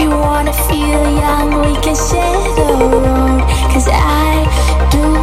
you wanna feel young, we can share the road. Cause I do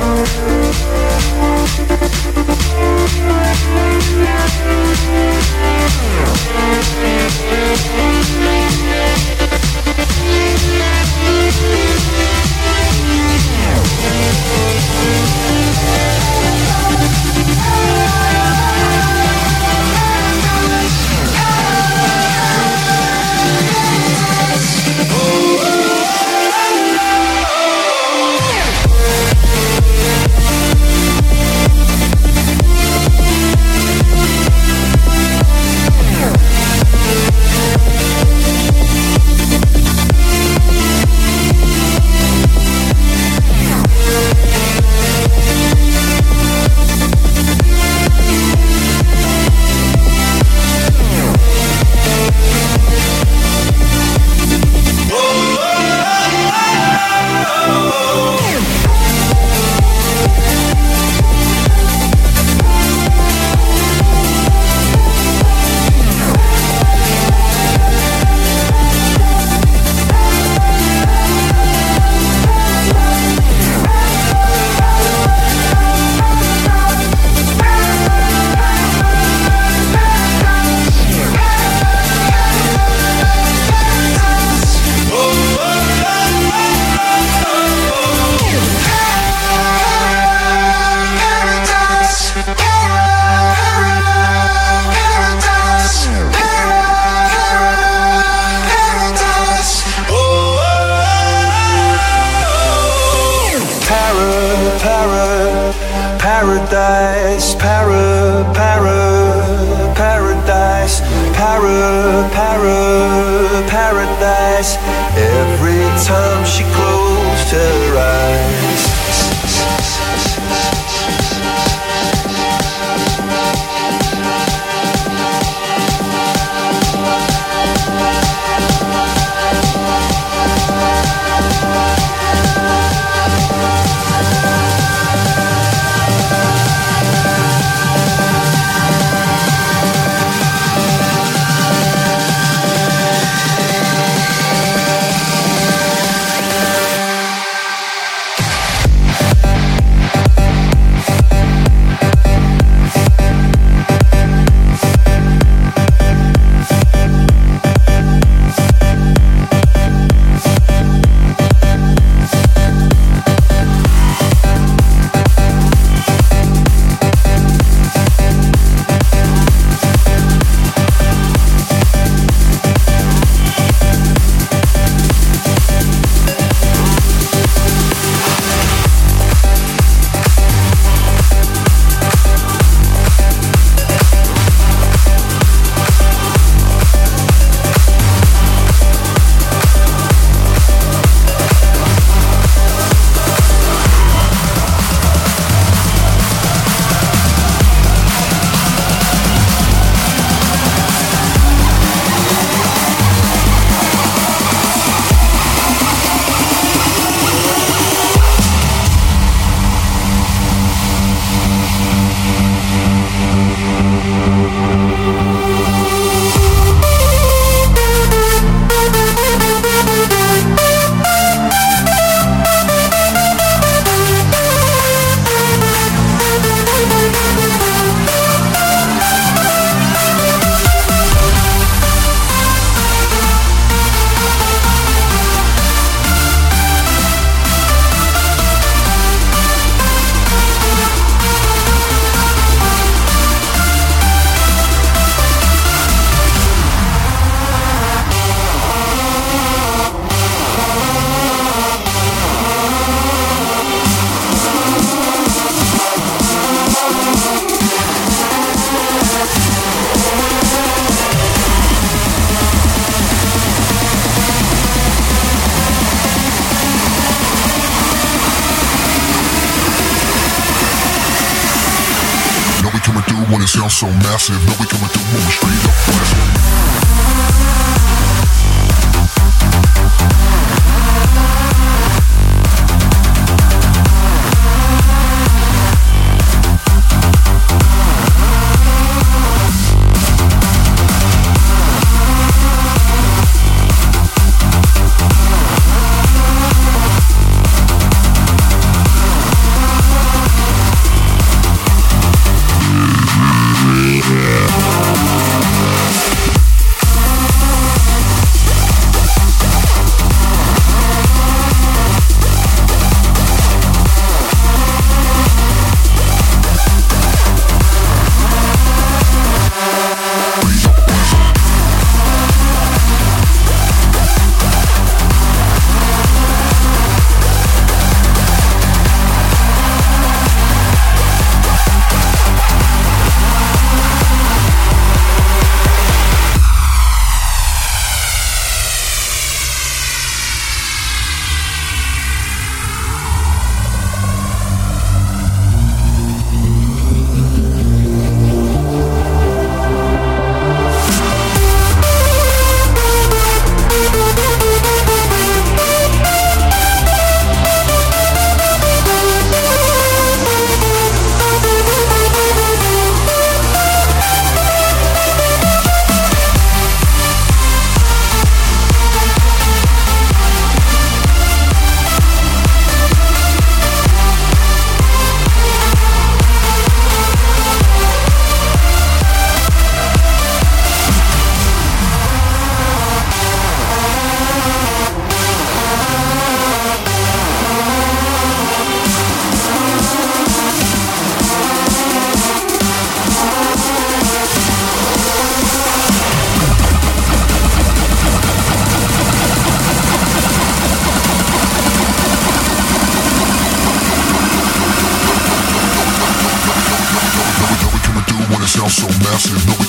Música Every time she closed her eyes. So massive. No, we coming National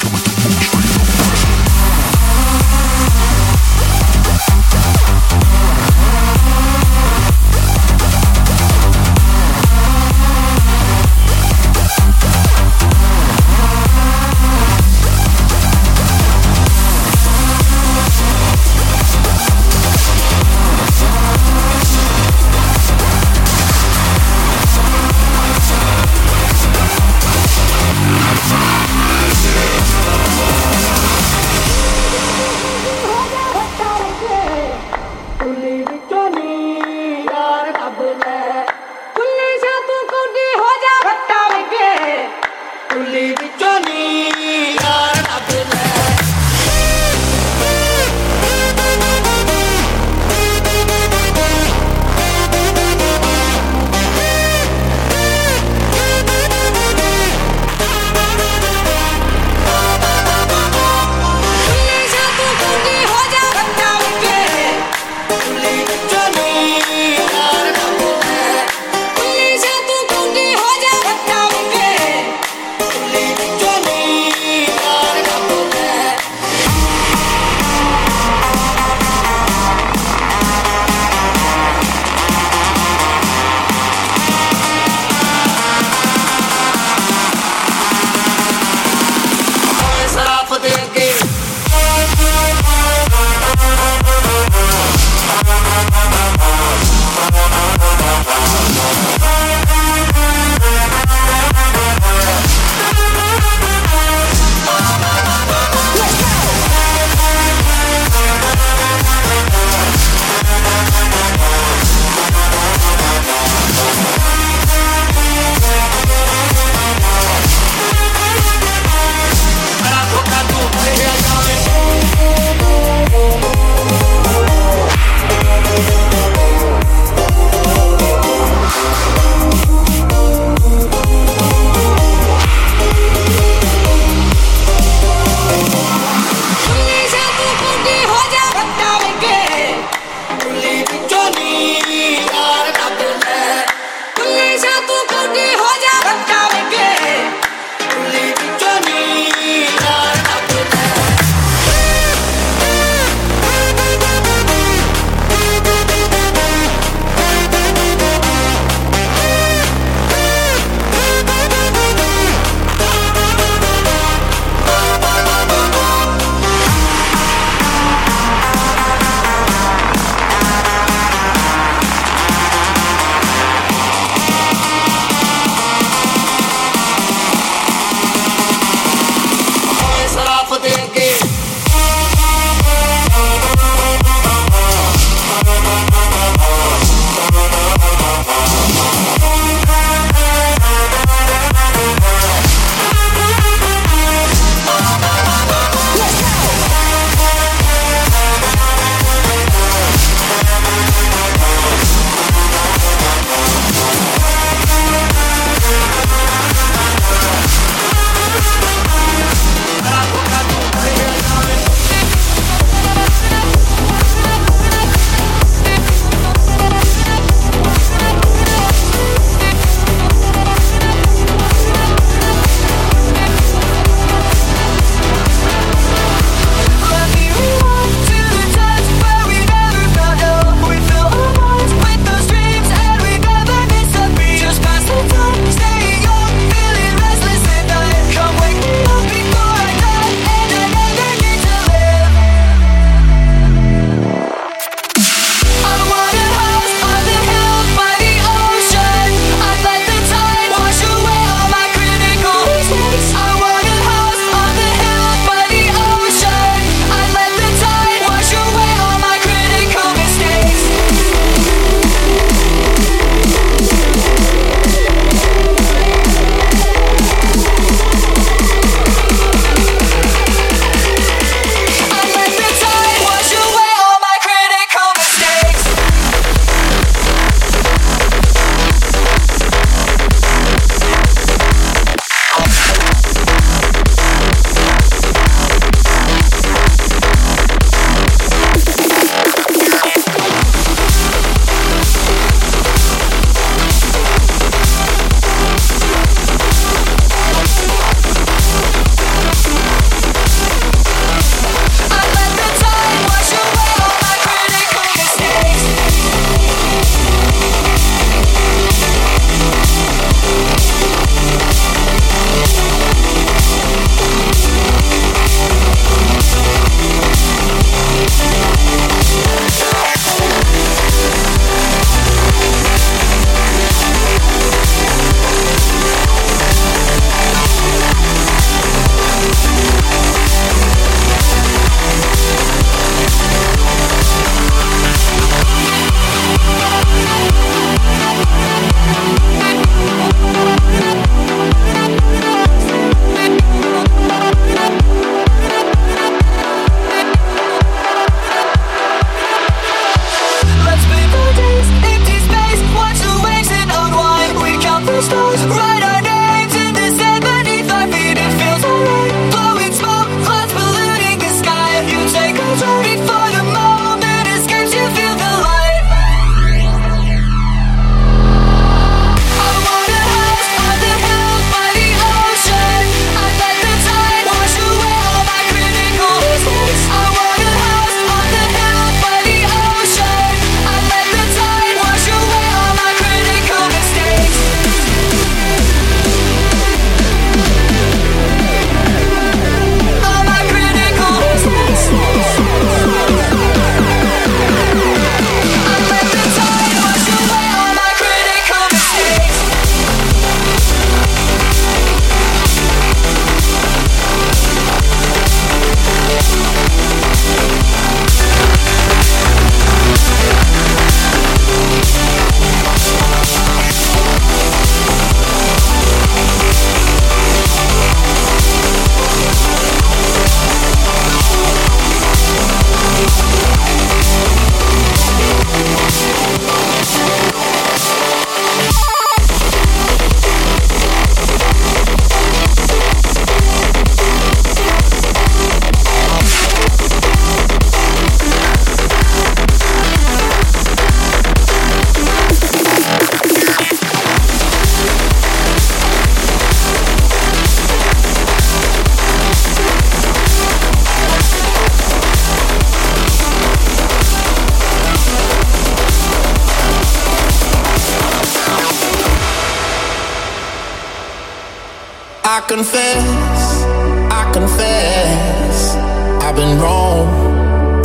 confess, I confess, I've been wrong,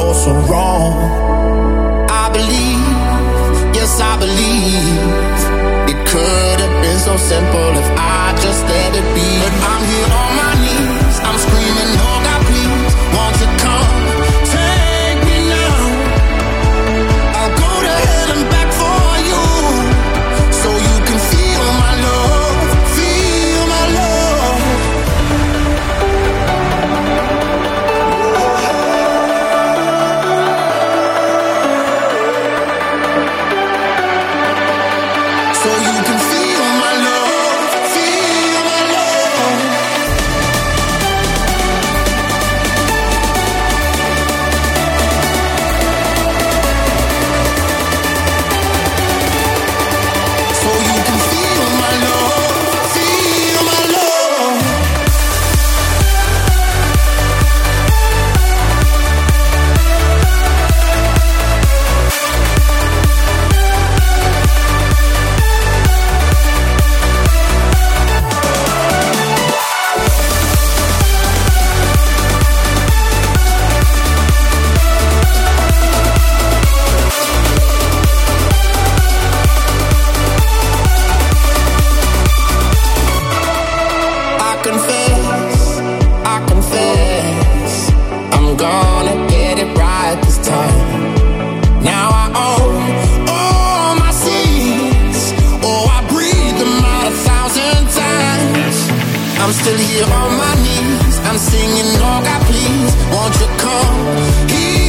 oh so wrong. I believe, yes I believe, it could have been so simple if I just let it be. I'm still here on my knees. I'm singing, oh God, please, won't you come here?